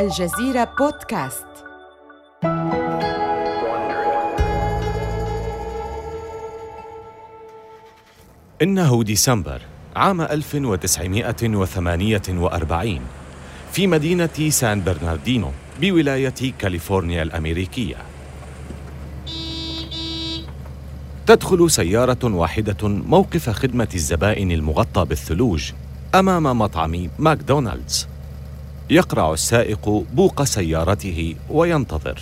الجزيرة بودكاست. إنه ديسمبر عام 1948 في مدينة سان برناردينو بولاية كاليفورنيا الأمريكية. تدخل سيارة واحدة موقف خدمة الزبائن المغطى بالثلوج أمام مطعم ماكدونالدز. يقرع السائق بوق سيارته وينتظر.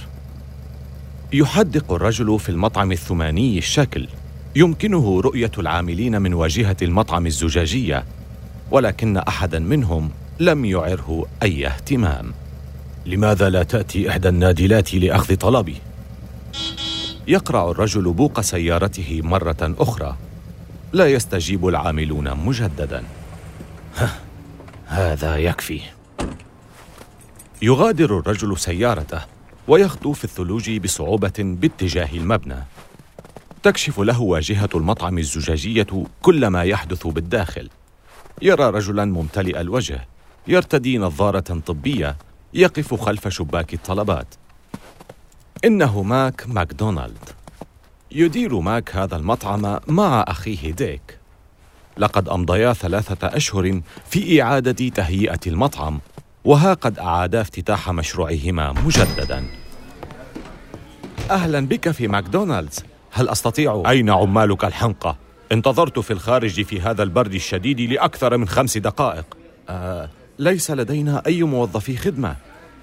يحدق الرجل في المطعم الثماني الشكل يمكنه رؤية العاملين من واجهة المطعم الزجاجية ولكن أحدا منهم لم يعره أي اهتمام. لماذا لا تأتي إحدى النادلات لأخذ طلبي؟ يقرع الرجل بوق سيارته مرة أخرى. لا يستجيب العاملون مجددا. هذا يكفي. يغادر الرجل سيارته ويخطو في الثلوج بصعوبة باتجاه المبنى. تكشف له واجهة المطعم الزجاجية كل ما يحدث بالداخل. يرى رجلا ممتلئ الوجه يرتدي نظارة طبية يقف خلف شباك الطلبات. إنه ماك ماكدونالد. يدير ماك هذا المطعم مع أخيه ديك. لقد أمضيا ثلاثة أشهر في إعادة تهيئة المطعم وها قد أعادا افتتاح مشروعهما مجددا. أهلا بك في ماكدونالدز. هل أستطيع؟ أين عمالك الحنقى انتظرت في الخارج في هذا البرد الشديد لأكثر من خمس دقائق. آه ليس لدينا أي موظفي خدمة.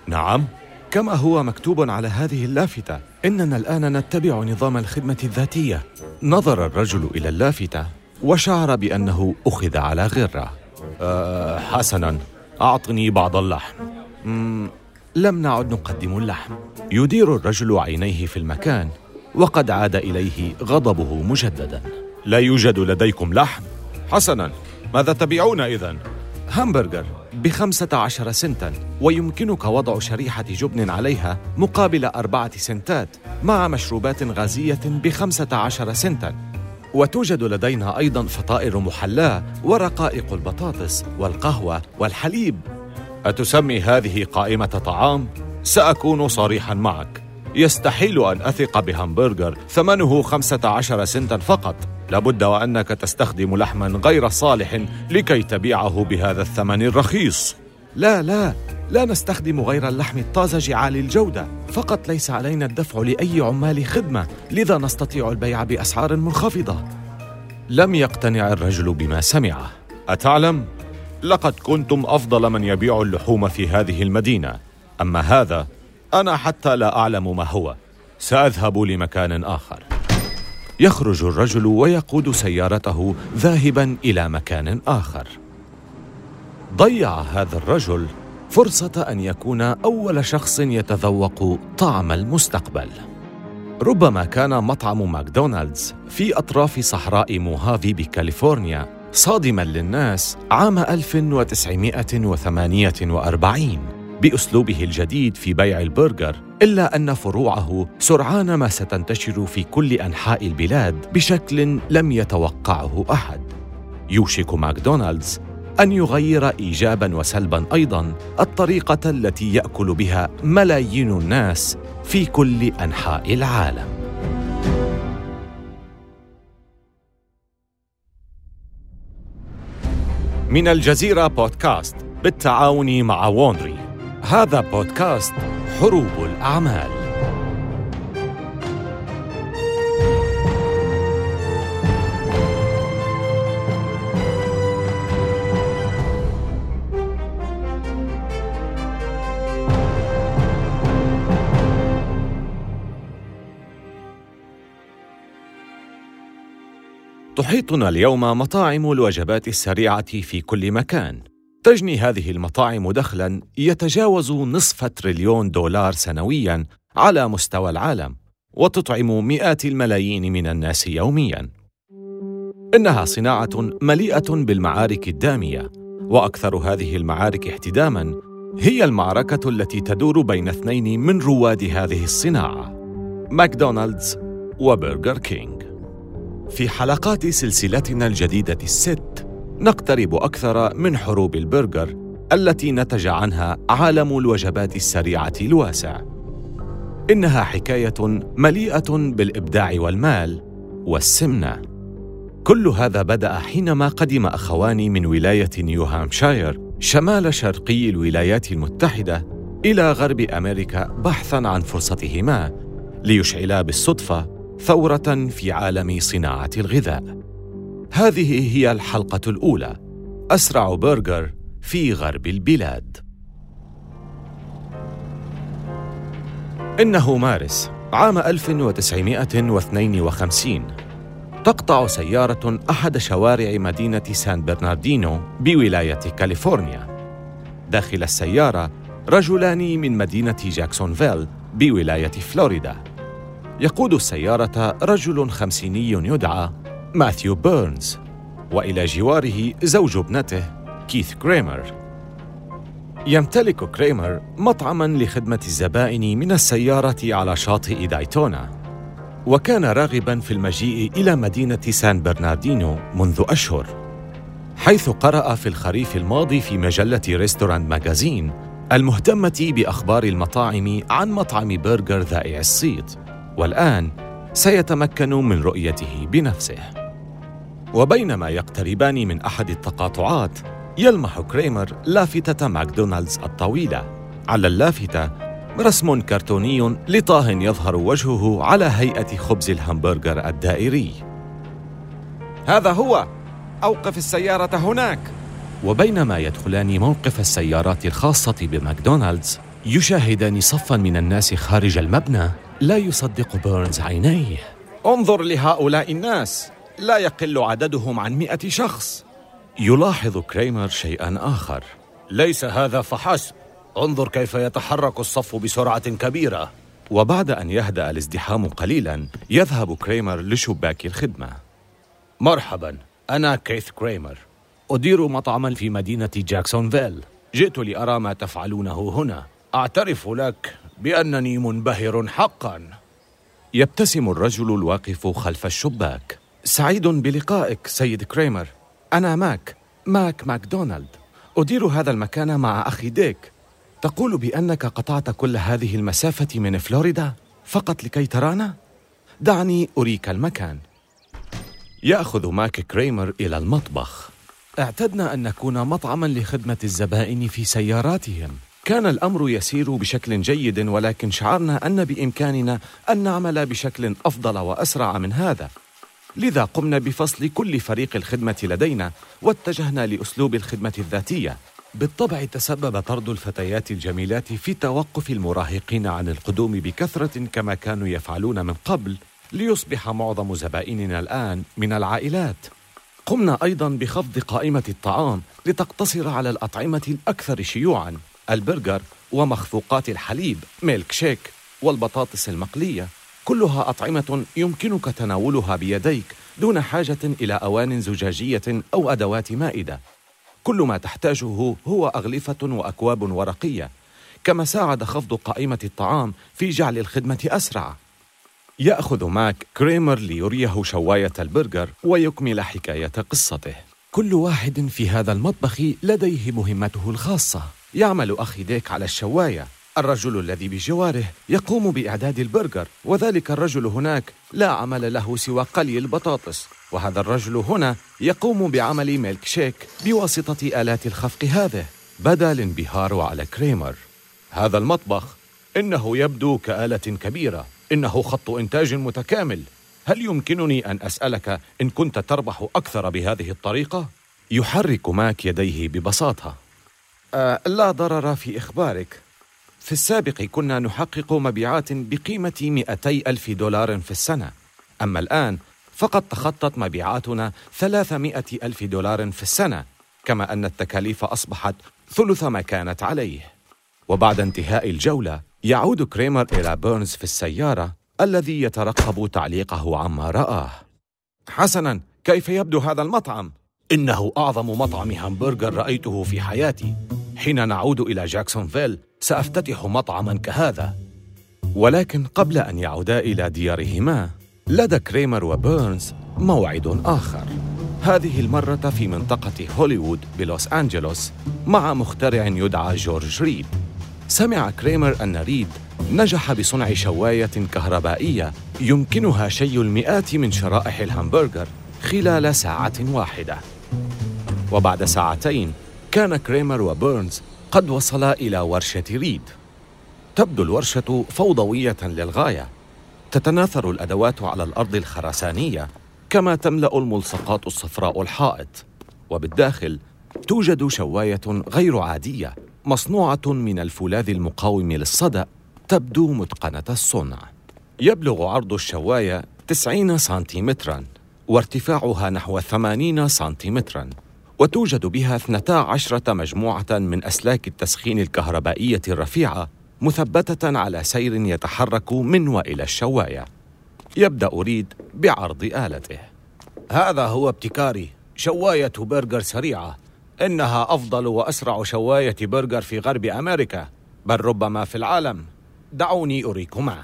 نعم. كما هو مكتوب على هذه اللافتة. إننا الآن نتبع نظام الخدمة الذاتية. نظر الرجل إلى اللافتة. وشعر بأنه أخذ على غرة. أه حسنا. أعطني بعض اللحم. لم نعد نقدم اللحم. يدير الرجل عينيه في المكان وقد عاد إليه غضبه مجددا. لا يوجد لديكم لحم؟ حسنا. ماذا تبيعون اذا؟ همبرجر بخمسة عشر سنتا ويمكنك وضع شريحة جبن عليها مقابل أربعة سنتات مع مشروبات غازية بخمسة عشر سنتا. وتوجد لدينا أيضا فطائر محلاة ورقائق البطاطس والقهوة والحليب. أتسمي هذه قائمة طعام؟ سأكون صريحا معك. يستحيل أن أثق بهمبرجر ثمنه خمسة عشر سنتا فقط. لابد وأنك تستخدم لحما غير صالح لكي تبيعه بهذا الثمن الرخيص. لا لا لا نستخدم غير اللحم الطازج عالي الجودة. فقط ليس علينا الدفع لأي عمال خدمة لذا نستطيع البيع بأسعار منخفضة. لم يقتنع الرجل بما سمعه. أتعلم؟ لقد كنتم أفضل من يبيع اللحوم في هذه المدينة. أما هذا أنا حتى لا أعلم ما هو. سأذهب لمكان آخر. يخرج الرجل ويقود سيارته ذاهبا إلى مكان آخر. ضيع هذا الرجل فرصة أن يكون أول شخص يتذوق طعم المستقبل. ربما كان مطعم ماكدونالدز في أطراف صحراء موهافي بكاليفورنيا صادما للناس عام 1948 بأسلوبه الجديد في بيع البرجر إلا أن فروعه سرعان ما ستنتشر في كل أنحاء البلاد بشكل لم يتوقعه أحد. يوشك ماكدونالدز أن يغير ايجابا وسلبا أيضا الطريقة التي يأكل بها ملايين الناس في كل أنحاء العالم. من الجزيرة بودكاست بالتعاون مع وونري. هذا بودكاست حروب الأعمال. تحيطنا اليوم مطاعم الوجبات السريعة في كل مكان. تجني هذه المطاعم دخلا يتجاوز نصف تريليون دولار سنويا على مستوى العالم وتطعم مئات الملايين من الناس يوميا. إنها صناعة مليئة بالمعارك الدامية وأكثر هذه المعارك احتداما هي المعركة التي تدور بين اثنين من رواد هذه الصناعة ماكدونالدز وبرجر كينج. في حلقات سلسلتنا الجديدة الست نقترب أكثر من حروب البرجر التي نتج عنها عالم الوجبات السريعة الواسع. إنها حكاية مليئة بالإبداع والمال والسمنة. كل هذا بدأ حينما قدم اخوان من ولاية نيو هامشاير شمال شرقي الولايات المتحدة إلى غرب أمريكا بحثا عن فرصتهما ليشعلا بالصدفة ثورة في عالم صناعة الغذاء هذه هي الحلقة الأولى أسرع برجر في غرب البلاد إنه مارس عام 1952 تقطع سيارة أحد شوارع مدينة سان برناردينو بولاية كاليفورنيا. داخل السيارة رجلان من مدينة جاكسونفيل بولاية فلوريدا. يقود السيارة رجل خمسيني يدعى ماثيو بيرنز، وإلى جواره زوج ابنته كيث كريمر. يمتلك كريمر مطعما لخدمة الزبائن من السيارة على شاطئ دايتونا وكان راغبا في المجيء إلى مدينة سان برناردينو منذ أشهر حيث قرأ في الخريف الماضي في مجلة Restaurant Magazine المهتمة بأخبار المطاعم عن مطعم برجر ذائع الصيت والآن سيتمكن من رؤيته بنفسه وبينما يقتربان من أحد التقاطعات يلمح كريمر لافتة ماكدونالدز الطويلة على اللافتة رسم كرتوني لطاه يظهر وجهه على هيئة خبز الهمبرجر الدائري. هذا هو، أوقف السيارة هناك. وبينما يدخلان موقف السيارات الخاصة بماكدونالدز، يشاهدان صفا من الناس خارج المبنى لا يصدق بيرنز عينيه. انظر لهؤلاء الناس، لا يقل عددهم عن مئة شخص. يلاحظ كريمر شيئا آخر. ليس هذا فحسب. انظر كيف يتحرك الصف بسرعة كبيرة وبعد أن يهدأ الازدحام قليلا يذهب كريمر لشباك الخدمة مرحبا أنا كيث كريمر أدير مطعما في مدينة جاكسونفيل جئت لأرى ما تفعلونه هنا أعترف لك بأنني منبهر حقا. يبتسم الرجل الواقف خلف الشباك. سعيد بلقائك سيد كريمر. أنا ماك ماك ماكدونالد. أدير هذا المكان مع أخي ديك. تقول بأنك قطعت كل هذه المسافة من فلوريدا فقط لكي ترانا؟ دعني أريك المكان. يأخذ ماك كريمر إلى المطبخ. اعتدنا أن نكون مطعما لخدمة الزبائن في سياراتهم. كان الأمر يسير بشكل جيد ولكن شعرنا أن بإمكاننا أن نعمل بشكل أفضل وأسرع من هذا. لذا قمنا بفصل كل فريق الخدمة لدينا واتجهنا لأسلوب الخدمة الذاتية. بالطبع تسبب طرد الفتيات الجميلات في توقف المراهقين عن القدوم بكثرة كما كانوا يفعلون من قبل ليصبح معظم زبائننا الآن من العائلات. قمنا أيضا بخفض قائمة الطعام لتقتصر على الأطعمة الأكثر شيوعا. البرجر ومخفوقات الحليب ميلك شيك والبطاطس المقلية. كلها أطعمة يمكنك تناولها بيديك دون حاجة إلى أوان زجاجية أو أدوات مائدة. كل ما تحتاجه هو أغلفة وأكواب ورقية. كما ساعد خفض قائمة الطعام في جعل الخدمة أسرع. يأخذ ماك كريمر ليريه شواية البرجر ويكمل حكاية قصته. كل واحد في هذا المطبخ لديه مهمته الخاصة. يعمل أخي ديك على الشواية. الرجل الذي بجواره يقوم بإعداد البرجر وذلك الرجل هناك لا عمل له سوى قلي البطاطس. وهذا الرجل هنا يقوم بعمل ميلك شيك بواسطة آلات الخفق هذه بدا الانبهار على كريمر. هذا المطبخ إنه يبدو كآلة كبيرة إنه خط إنتاج متكامل. هل يمكنني أن أسألك إن كنت تربح أكثر بهذه الطريقة؟ يحرك ماك يديه ببساطة. لا ضرر في إخبارك. في السابق كنا نحقق مبيعات بقيمة 200 ألف دولار في السنة. أما الآن فقد تخطت مبيعاتنا 300 ألف دولار في السنة كما أن التكاليف أصبحت ثلث ما كانت عليه. وبعد انتهاء الجولة يعود كريمر إلى بيرنز في السيارة الذي يترقب تعليقه عما رآه. حسناً كيف يبدو هذا المطعم؟ إنه أعظم مطعم همبرجر رأيته في حياتي. حين نعود إلى جاكسونفيل سأفتتح مطعما كهذا. ولكن قبل أن يعودا إلى ديارهما لدى كريمر وبيرنز موعد آخر. هذه المرة في منطقة هوليوود بلوس أنجلوس مع مخترع يدعى جورج ريد سمع كريمر أن ريد نجح بصنع شواية كهربائية يمكنها شي المئات من شرائح الهامبرجر خلال ساعة واحدة. وبعد ساعتين كان كريمر وبيرنز قد وصلا إلى ورشة ريد. تبدو الورشة فوضوية للغاية. تتناثر الأدوات على الأرض الخرسانية كما تملأ الملصقات الصفراء الحائط. وبالداخل توجد شواية غير عادية مصنوعة من الفولاذ المقاوم للصدأ تبدو متقنة الصنع. يبلغ عرض الشواية 90 سنتيمتراً. وارتفاعها نحو 80 سنتيمتراً وتوجد بها 12 مجموعة من أسلاك التسخين الكهربائية الرفيعة مثبتة على سير يتحرك من وإلى الشواية. يبدأ ريد بعرض آلته. هذا هو ابتكاري شواية برجر سريعة. إنها أفضل وأسرع شواية برجر في غرب أمريكا بل ربما في العالم. دعوني أريكما.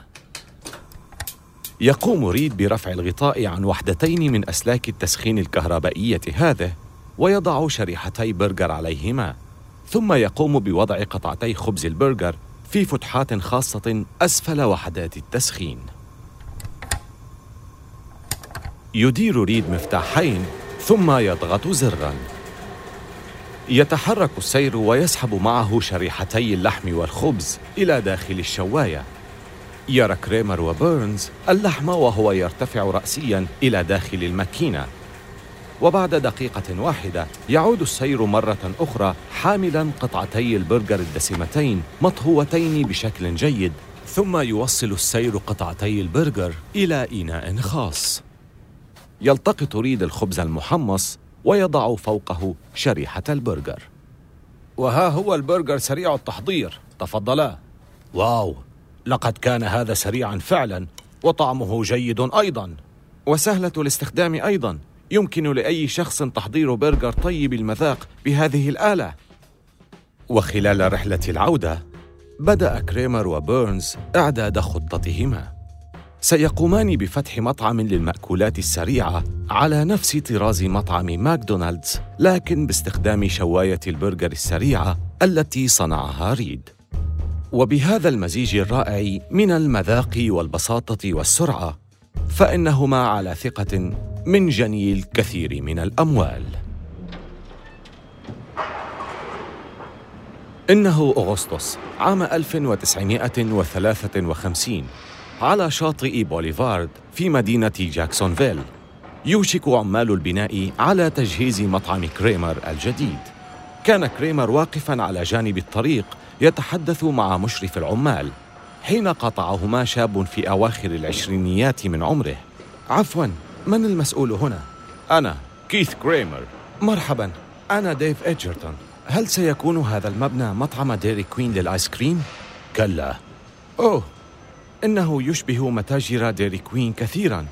يقوم ريد برفع الغطاء عن وحدتين من أسلاك التسخين الكهربائية هذه ويضع شريحتي برجر عليهما. ثم يقوم بوضع قطعتي خبز البرجر في فتحات خاصة أسفل وحدات التسخين. يدير ريد مفتاحين ثم يضغط زرا. يتحرك السير ويسحب معه شريحتي اللحم والخبز إلى داخل الشواية. يرى كريمر وبيرنز اللحم وهو يرتفع راسيا إلى داخل الماكينة. وبعد دقيقة واحدة يعود السير مرة أخرى حاملا قطعتي البرجر الدسمتين مطهوتين بشكل جيد ثم يوصل السير قطعتي البرجر إلى إناء خاص. يلتقط ريد الخبز المحمص ويضع فوقه شريحة البرجر. وها هو البرجر سريع التحضير. تفضلا. wow! لقد كان هذا سريعا فعلا وطعمه جيد أيضا. وسهلة الاستخدام أيضا. يمكن لأي شخص تحضير برجر طيب المذاق بهذه الآلة. وخلال رحلة العودة بدأ كريمر وبيرنز إعداد خطتهما. سيقومان بفتح مطعم للمأكولات السريعة على نفس طراز مطعم ماكدونالدز لكن باستخدام شواية البرجر السريعة التي صنعها ريد. وبهذا المزيج الرائع من المذاق والبساطة والسرعة فإنهما على ثقة من جني الكثير من الأموال. إنه أغسطس عام 1953 على شاطئ بوليفارد في مدينة جاكسونفيل يوشك عمال البناء على تجهيز مطعم كريمر الجديد. كان كريمر واقفا على جانب الطريق يتحدث مع مشرف العمال حين قاطعهما شاب في أواخر العشرينيات من عمره. عفوا من المسؤول هنا؟ أنا كيث كريمر. مرحبا أنا ديف إدجرتون. هل سيكون هذا المبنى مطعم ديري كوين للآيس كريم؟ كلا. أوه إنه يشبه متاجر ديري كوين كثيرا.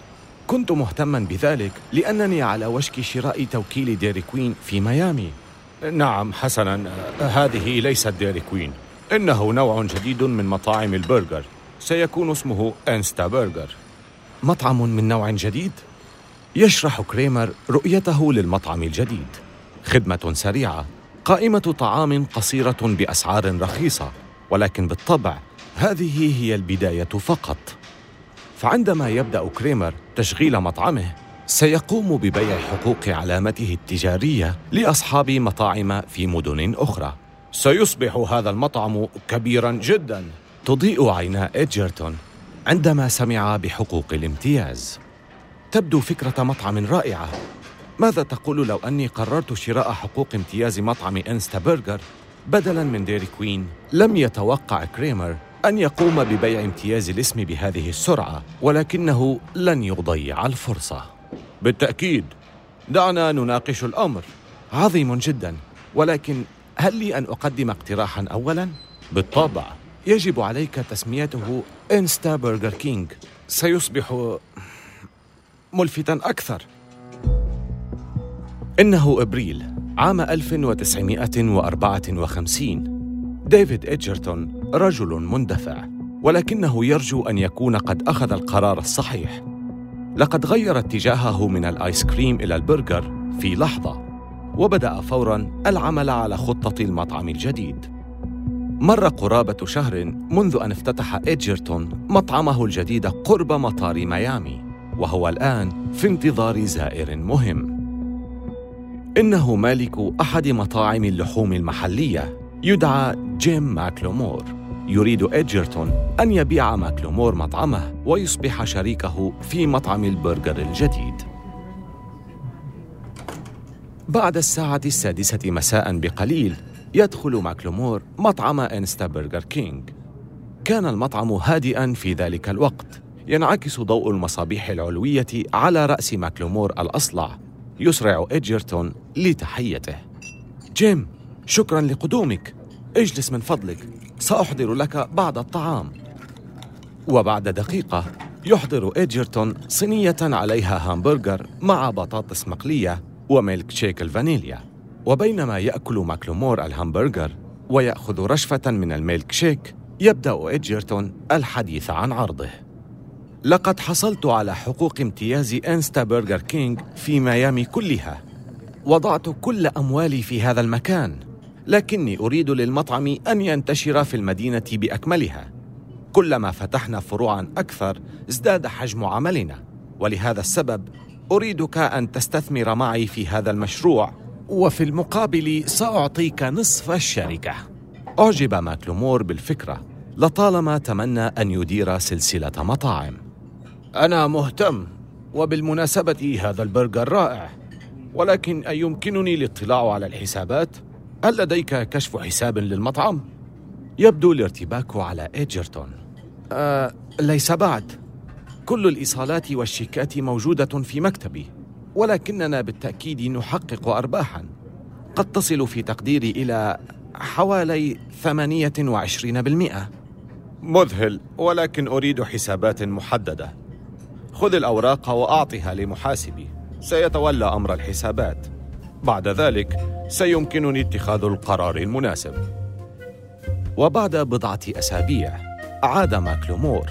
كنت مهتما بذلك لأنني على وشك شراء توكيل ديري كوين في ميامي. نعم حسنا. هذه ليست ديري كوين إنه نوع جديد من مطاعم البرجر. سيكون اسمه انستا برجر مطعم من نوع جديد؟ يشرح كريمر رؤيته للمطعم الجديد. خدمة سريعة. قائمة طعام قصيرة بأسعار رخيصة. ولكن بالطبع هذه هي البداية فقط. فعندما يبدأ كريمر تشغيل مطعمه سيقوم ببيع حقوق علامته التجارية لأصحاب مطاعم في مدن أخرى. سيصبح هذا المطعم كبيرا جدا تضيء عينا إدجرتون عندما سمع بحقوق الامتياز. تبدو فكرة مطعم رائعة. ماذا تقول لو أني قررت شراء حقوق امتياز مطعم إنستا برجر بدلا من ديري كوين؟ لم يتوقع كريمر أن يقوم ببيع امتياز الاسم بهذه السرعة ولكنه لن يضيع الفرصة. بالتأكيد. دعنا نناقش الأمر. عظيم جدا. ولكن هل لي أن أقدم اقتراحا أولا؟ بالطبع. يجب عليك تسميته إنستا برجر كينج. سيصبح ملفتا أكثر. إنه إبريل عام 1954 ديفيد إدجرتون رجل مندفع. ولكنه يرجو أن يكون قد أخذ القرار الصحيح. لقد غير اتجاهه من الآيس كريم إلى البرجر في لحظة وبدأ فوراً العمل على خطة المطعم الجديد. مر قرابة شهر منذ أن افتتح إدجرتون مطعمه الجديد قرب مطار ميامي وهو الآن في انتظار زائر مهم. إنه مالك أحد مطاعم اللحوم المحلية يدعى جيم ماكلومور. يريد إدجرتون أن يبيع ماكلومور مطعمه ويصبح شريكه في مطعم البرجر الجديد. بعد الساعة السادسة مساء بقليل يدخل ماكلومور مطعم إنستا برجر كينج. كان المطعم هادئا في ذلك الوقت ينعكس ضوء المصابيح العلوية على رأس ماكلومور الأصلع يسرع إدجرتون لتحيته. جيم شكرا لقدومك. اجلس من فضلك. سأحضر لك بعض الطعام. وبعد دقيقة يحضر إدجرتون صينية عليها همبرجر مع بطاطس مقلية وميلك شيك الفانيليا. وبينما يأكل ماكلومور الهامبرجر ويأخذ رشفة من الميلك شيك يبدأ إدجرتون الحديث عن عرضه. لقد حصلت على حقوق امتياز إنستا برجر كينج في ميامي كلها. وضعت كل أموالي في هذا المكان. لكني أريد للمطعم أن ينتشر في المدينة بأكملها. كلما فتحنا فروعا أكثر ازداد حجم عملنا. ولهذا السبب أريدك أن تستثمر معي في هذا المشروع. وفي المقابل سأعطيك نصف الشركة. أعجب ماكلومور بالفكرة لطالما تمنى أن يدير سلسلة مطاعم. أنا مهتم وبالمناسبة هذا البرجر رائع. ولكن أيمكنني الاطلاع على الحسابات؟ هل لديك كشف حساب للمطعم؟ يبدو الارتباك على إيجرتون. آه ليس بعد. كل الإيصالات والشيكات موجودة في مكتبي ولكننا بالتأكيد نحقق أرباحا. قد تصل في تقديري إلى حوالي 28% مذهل ولكن أريد حسابات محددة. خذ الأوراق وأعطها لمحاسبي. سيتولى أمر الحسابات. بعد ذلك سيمكنني اتخاذ القرار المناسب. وبعد بضعة أسابيع عاد ماكلومور.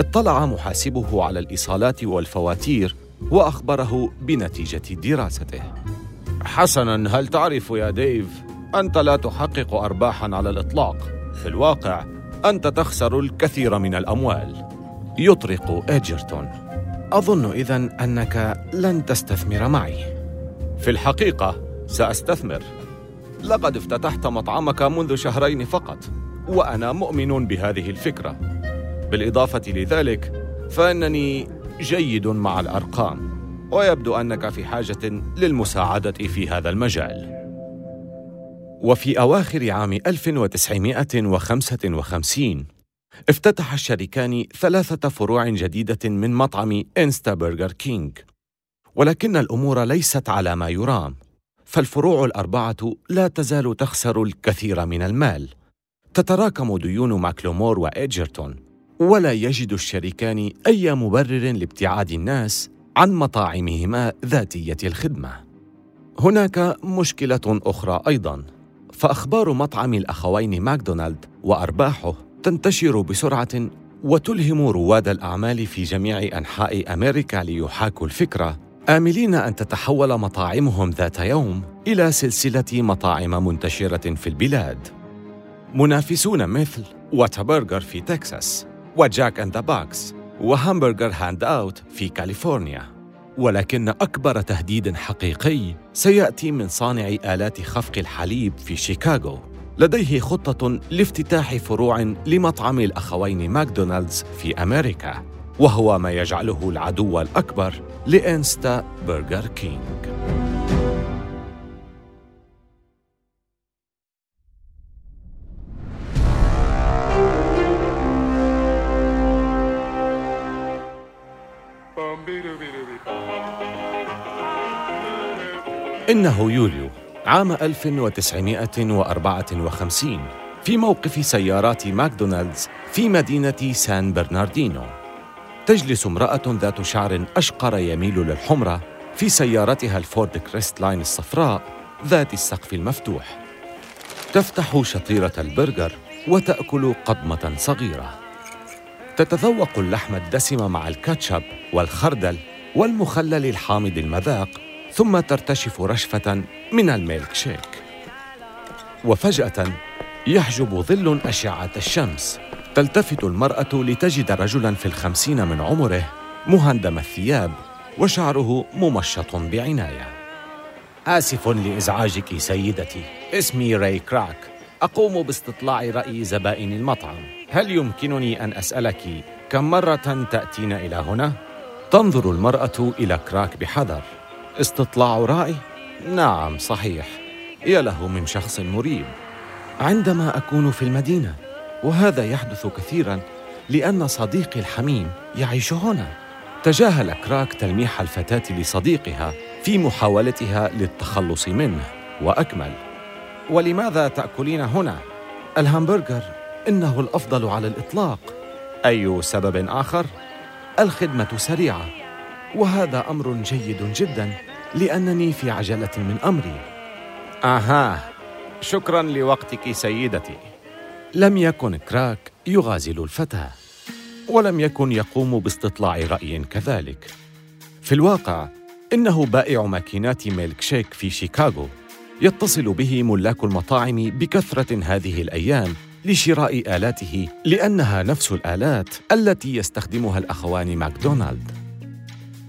اطلع محاسبه على الإيصالات والفواتير وأخبره بنتيجة دراسته. حسنا هل تعرف يا ديف أنت لا تحقق أرباحا على الإطلاق؟ في الواقع أنت تخسر الكثير من الأموال. يطرق إيجرتون. أظن إذا أنك لن تستثمر معي. في الحقيقة سأستثمر. لقد افتتحت مطعمك منذ شهرين فقط وأنا مؤمن بهذه الفكرة. بالإضافة لذلك فإنني جيد مع الأرقام ويبدو أنك في حاجة للمساعدة في هذا المجال. وفي أواخر عام 1955 افتتح الشريكان ثلاثة فروع جديدة من مطعم إنستا برجر كينج. ولكن الأمور ليست على ما يرام فالفروع الأربعة لا تزال تخسر الكثير من المال. تتراكم ديون ماكلومور وإدجرتون ولا يجد الشريكان أي مبرر لابتعاد الناس عن مطاعمهما ذاتية الخدمة. هناك مشكلة أخرى أيضاً فأخبار مطعم الأخوين ماكدونالد وأرباحه تنتشر بسرعة وتلهم رواد الأعمال في جميع أنحاء أمريكا ليحاكوا الفكرة. آملين أن تتحول مطاعمهم ذات يوم إلى سلسلة مطاعم منتشرة في البلاد. منافسون مثل واتابرجر في تكساس وجاك إن ذا بوكس وهامبرجر هاند أوت في كاليفورنيا. ولكن أكبر تهديد حقيقي سيأتي من صانع آلات خفق الحليب في شيكاغو. لديه خطة لافتتاح فروع لمطعم الأخوين ماكدونالدز في أمريكا. وهو ما يجعله العدو الأكبر لإنستا برجر كينج. إنه يوليو عام 1954 في موقف سيارات ماكدونالدز في مدينة سان برناردينو. تجلس امرأة ذات شعر أشقر يميل للحمرة في سيارتها الفورد كريست لاين الصفراء ذات السقف المفتوح. تفتح شطيرة البرجر وتأكل قضمة صغيرة. تتذوق اللحم الدسم مع الكاتشب والخردل والمخلل الحامض المذاق ثم ترتشف رشفة من الميلك شيك. وفجأة يحجب ظل أشعة الشمس تلتفت المرأة لتجد رجلا في الخمسين من عمره مهندم الثياب وشعره ممشط بعناية. آسف لإزعاجك سيدتي. اسمي راي كراك. أقوم باستطلاع رأي زبائن المطعم. هل يمكنني أن أسألك كم مرة تأتين إلى هنا؟ تنظر المرأة إلى كراك بحذر. استطلاع رأي؟ نعم صحيح. يا له من شخص مريب. عندما أكون في المدينة وهذا يحدث كثيرا لأن صديقي الحميم يعيش هنا. تجاهل كراك تلميح الفتاة لصديقها في محاولتها للتخلص منه وأكمل. ولماذا تأكلين هنا؟ الهامبرجر إنه الأفضل على الإطلاق. أي سبب آخر؟ الخدمة سريعة. وهذا أمر جيد جدا لأنني في عجلة من أمري. أها شكرا لوقتك سيدتي. لم يكن كراك يغازل الفتاة ولم يكن يقوم باستطلاع رأي كذلك. في الواقع إنه بائع ماكينات ميلك شيك في شيكاغو يتصل به ملاك المطاعم بكثرة هذه الأيام لشراء آلاته لأنها نفس الآلات التي يستخدمها الأخوان ماكدونالد.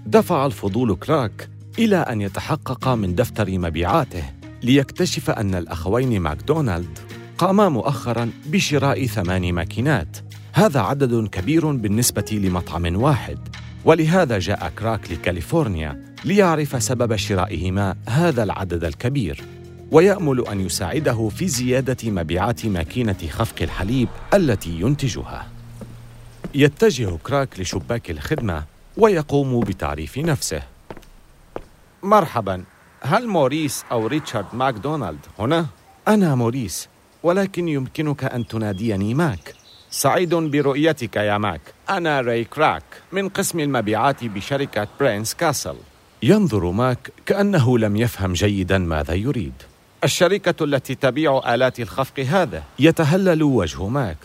دفع الفضول كراك إلى أن يتحقق من دفتر مبيعاته ليكتشف أن الأخوين ماكدونالد قاما مؤخرا بشراء ثمان ماكينات. هذا عدد كبير بالنسبة لمطعم واحد. ولهذا جاء كراك لكاليفورنيا ليعرف سبب شرائهما هذا العدد الكبير. ويأمل أن يساعده في زيادة مبيعات ماكينة خفق الحليب التي ينتجها. يتجه كراك لشباك الخدمة ويقوم بتعريف نفسه. مرحبا هل موريس أو ريتشارد ماكدونالد هنا؟ أنا موريس. ولكن يمكنك أن تناديني ماك. سعيد برؤيتك يا ماك. أنا راي كراك من قسم المبيعات بشركة برينس كاسل. ينظر ماك كأنه لم يفهم جيدا ماذا يريد. الشركة التي تبيع آلات الخفق هذا. يتهلل وجه ماك.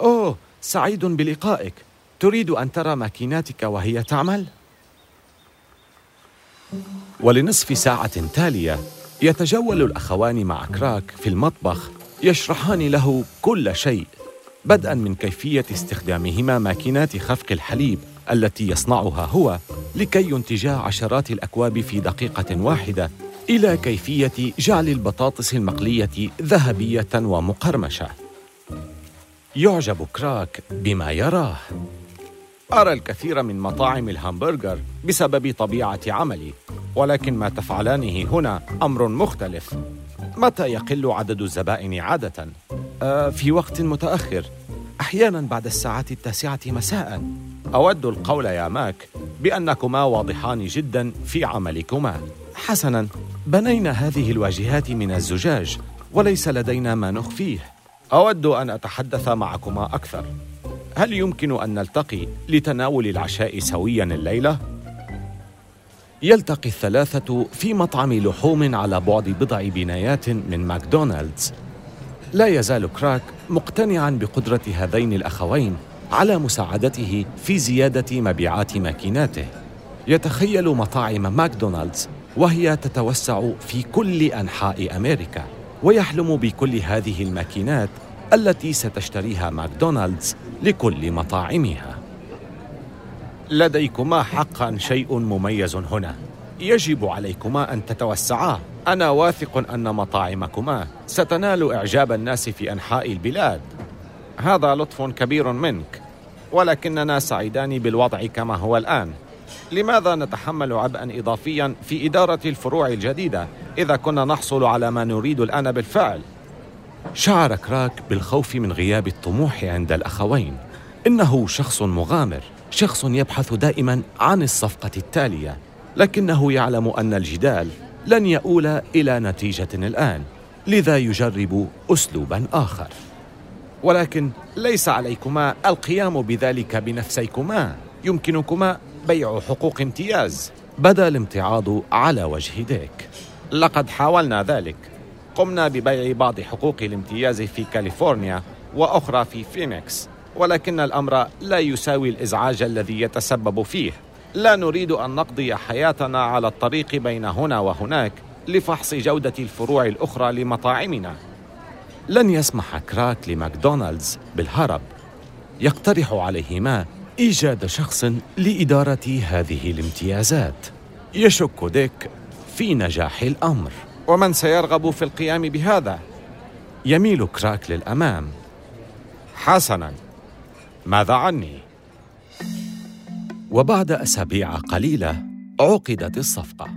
أوه سعيد بلقائك. تريد أن ترى ماكيناتك وهي تعمل؟ ولنصف ساعة تالية يتجول الأخوان مع كراك في المطبخ. يشرحان له كل شيء بدءا من كيفية استخدامهما ماكينات خفق الحليب التي يصنعها هو لكي ينتجا عشرات الأكواب في دقيقة واحدة إلى كيفية جعل البطاطس المقلية ذهبية ومقرمشة. يعجب كراك بما يراه. أرى الكثير من مطاعم الهامبرجر بسبب طبيعة عملي ولكن ما تفعلانه هنا أمر مختلف. متى يقل عدد الزبائن عادة؟ آه في وقت متأخر. أحيانا بعد الساعة التاسعة مساء. أود القول يا ماك بأنكما واضحان جدا في عملكما. حسنا بنينا هذه الواجهات من الزجاج وليس لدينا ما نخفيه. أود أن أتحدث معكما أكثر. هل يمكن أن نلتقي لتناول العشاء سويا الليلة؟ يلتقي الثلاثة في مطعم لحوم على بعد بضع بنايات من ماكدونالدز. لا يزال كراك مقتنعا بقدرة هذين الأخوين على مساعدته في زيادة مبيعات ماكيناته. يتخيل مطاعم ماكدونالدز وهي تتوسع في كل أنحاء أمريكا ويحلم بكل هذه الماكينات التي ستشتريها ماكدونالدز لكل مطاعمها. لديكما حقا شيء مميز هنا. يجب عليكما أن تتوسعا. أنا واثق أن مطاعمكما ستنال إعجاب الناس في أنحاء البلاد. هذا لطف كبير منك ولكننا سعيدان بالوضع كما هو الآن. لماذا نتحمل عبئا اضافيا في إدارة الفروع الجديدة إذا كنا نحصل على ما نريد الآن بالفعل؟ شعر كراك بالخوف من غياب الطموح عند الأخوين. إنه شخص مغامر. شخص يبحث دائما عن الصفقة التالية لكنه يعلم أن الجدال لن يؤول إلى نتيجة الآن لذا يجرب اسلوبا آخر. ولكن ليس عليكما القيام بذلك بنفسيكما. يمكنكما بيع حقوق امتياز بدا الامتعاض على وجه ديك. لقد حاولنا ذلك. قمنا ببيع بعض حقوق الامتياز في كاليفورنيا وأخرى في فينيكس. ولكن الأمر لا يساوي الإزعاج الذي يتسبب فيه. لا نريد أن نقضي حياتنا على الطريق بين هنا وهناك لفحص جودة الفروع الأخرى لمطاعمنا. لن يسمح كراك لماكدونالدز بالهرب. يقترح عليهما إيجاد شخص لإدارة هذه الامتيازات. يشك ديك في نجاح الأمر. ومن سيرغب في القيام بهذا؟ يميل كراك للأمام. حسنا. ماذا عني؟ وبعد أسابيع قليلة عقدت الصفقة.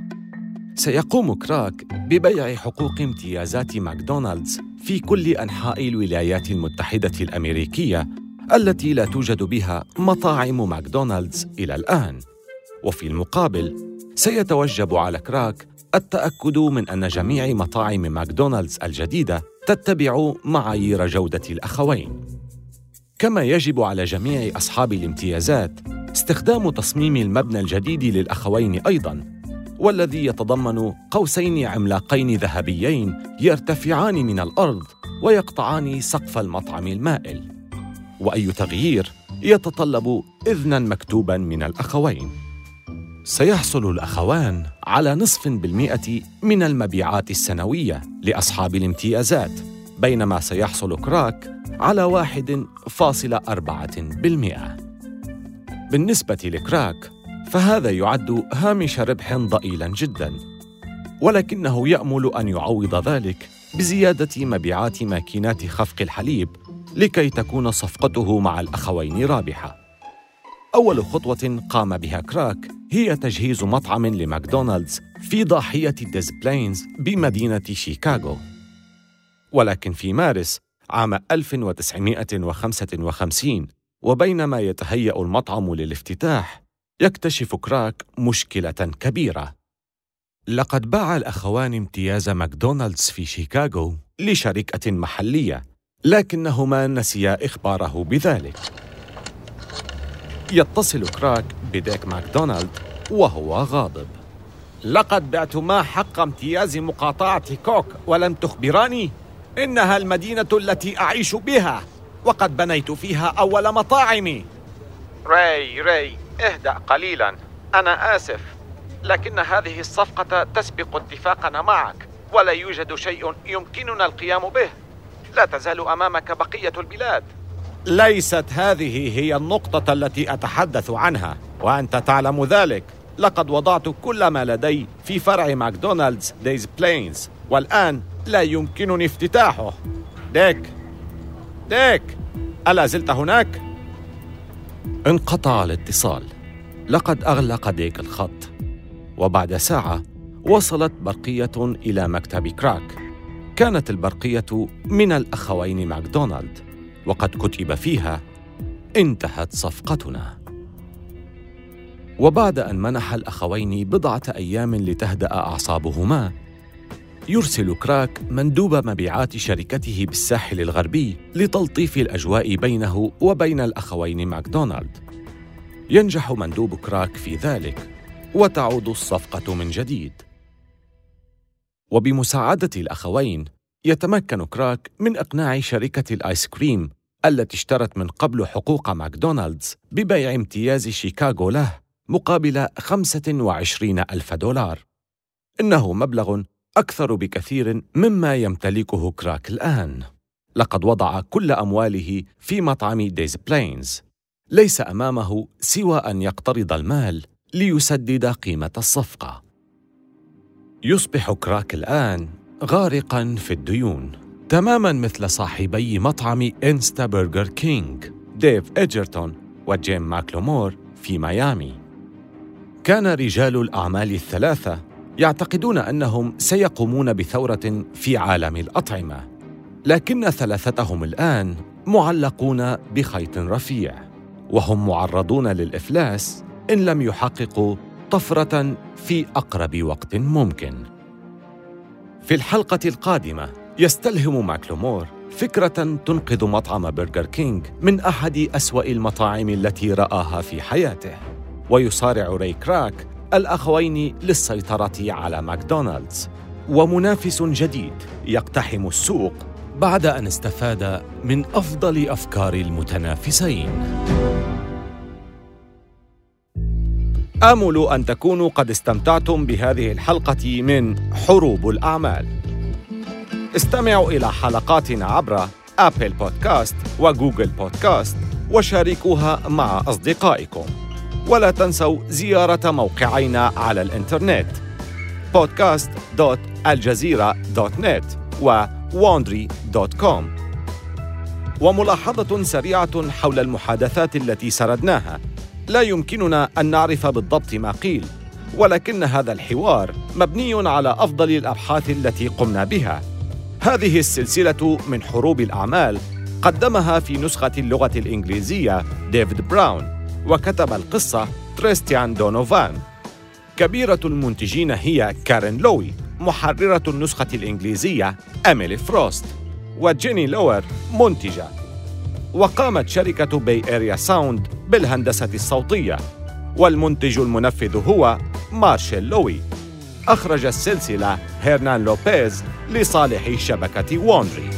سيقوم كراك ببيع حقوق امتيازات ماكدونالدز في كل أنحاء الولايات المتحدة الأمريكية التي لا توجد بها مطاعم ماكدونالدز إلى الآن. وفي المقابل سيتوجب على كراك التأكد من أن جميع مطاعم ماكدونالدز الجديدة تتبع معايير جودة الأخوين. كما يجب على جميع أصحاب الامتيازات استخدام تصميم المبنى الجديد للأخوين أيضا والذي يتضمن قوسين عملاقين ذهبيين يرتفعان من الأرض ويقطعان سقف المطعم المائل. وأي تغيير يتطلب اذنا مكتوبا من الأخوين. سيحصل الأخوان على نصف بالمئة من المبيعات السنوية لأصحاب الامتيازات. بينما سيحصل كراك على واحد فاصل أربعة بالمئة. بالنسبة لكراك فهذا يعد هامش ربح ضئيلا جدا ولكنه يأمل أن يعوض ذلك بزيادة مبيعات ماكينات خفق الحليب لكي تكون صفقته مع الأخوين رابحة. أول خطوة قام بها كراك هي تجهيز مطعم لماكدونالدز في ضاحية ديزبلينز بمدينة شيكاغو. ولكن في مارس عام 1955 وبينما يتهيأ المطعم للافتتاح يكتشف كراك مشكلة كبيرة. لقد باع الأخوان امتياز ماكدونالدز في شيكاغو لشركة محلية لكنهما نسيا إخباره بذلك. يتصل كراك بديك ماكدونالد وهو غاضب. لقد بعتما حق امتياز مقاطعة كوك ولم تخبراني؟ إنها المدينة التي أعيش بها وقد بنيت فيها أول مطاعمي راي راي اهدأ قليلا. أنا آسف لكن هذه الصفقة تسبق اتفاقنا معك ولا يوجد شيء يمكننا القيام به. لا تزال أمامك بقية البلاد. ليست هذه هي النقطة التي أتحدث عنها وأنت تعلم ذلك. لقد وضعت كل ما لدي في فرع ماكدونالدز ديز بلينز والآن لا يمكنني افتتاحه. ديك ديك ألا زلت هناك؟ انقطع الاتصال. لقد أغلق ديك الخط. وبعد ساعة وصلت برقية إلى مكتب كراك. كانت البرقية من الأخوين ماكدونالد وقد كتب فيها انتهت صفقتنا. وبعد أن منح الأخوين بضعة أيام لتهدأ أعصابهما يرسل كراك مندوب مبيعات شركته بالساحل الغربي لتلطيف الأجواء بينه وبين الأخوين ماكدونالد. ينجح مندوب كراك في ذلك وتعود الصفقة من جديد. وبمساعدة الأخوين يتمكن كراك من إقناع شركة الآيس كريم التي اشترت من قبل حقوق ماكدونالدز ببيع امتياز شيكاغو له مقابل 25 ألف دولار. إنه مبلغ أكثر بكثير مما يمتلكه كراك الآن لقد وضع كل أمواله في مطعم ديز بلينز. ليس أمامه سوى أن يقترض المال ليسدد قيمة الصفقة. يصبح كراك الآن غارقا في الديون تماما مثل صاحبي مطعم إنستا برجر كينج ديف إيجرتون وجيم ماكلومور في ميامي. كان رجال الأعمال الثلاثة يعتقدون أنهم سيقومون بثورة في عالم الأطعمة لكن ثلاثتهم الآن معلقون بخيط رفيع وهم معرضون للإفلاس إن لم يحققوا طفرة في أقرب وقت ممكن. في الحلقة القادمة يستلهم ماكلومور فكرة تنقذ مطعم برجر كينج من أحد أسوأ المطاعم التي رآها في حياته ويصارع راي كراك الأخوين للسيطرة على ماكدونالدز. ومنافس جديد يقتحم السوق بعد أن استفاد من أفضل أفكار المتنافسين. آمل أن تكونوا قد استمتعتم بهذه الحلقة من حروب الأعمال. استمعوا إلى حلقاتنا عبر أبل بودكاست وجوجل بودكاست وشاركوها مع أصدقائكم. ولا تنسوا زيارة موقعينا على الإنترنت podcast.aljazeera.net و wandry.com وملاحظة سريعة حول المحادثات التي سردناها. لا يمكننا أن نعرف بالضبط ما قيل ولكن هذا الحوار مبني على أفضل الأبحاث التي قمنا بها. هذه السلسلة من حروب الأعمال قدمها في نسخة اللغة الإنجليزية ديفيد براون. وكتب القصة تريستان دونوفان. كبيرة المنتجين هي كارين لوي محررة النسخة الإنجليزية إميلي فروست وجيني لوور منتجة. وقامت شركة بي إيريا ساوند بالهندسة الصوتية والمنتج المنفذ هو مارشال لوي. أخرج السلسلة هيرنان لوبيز لصالح شبكة ووندري.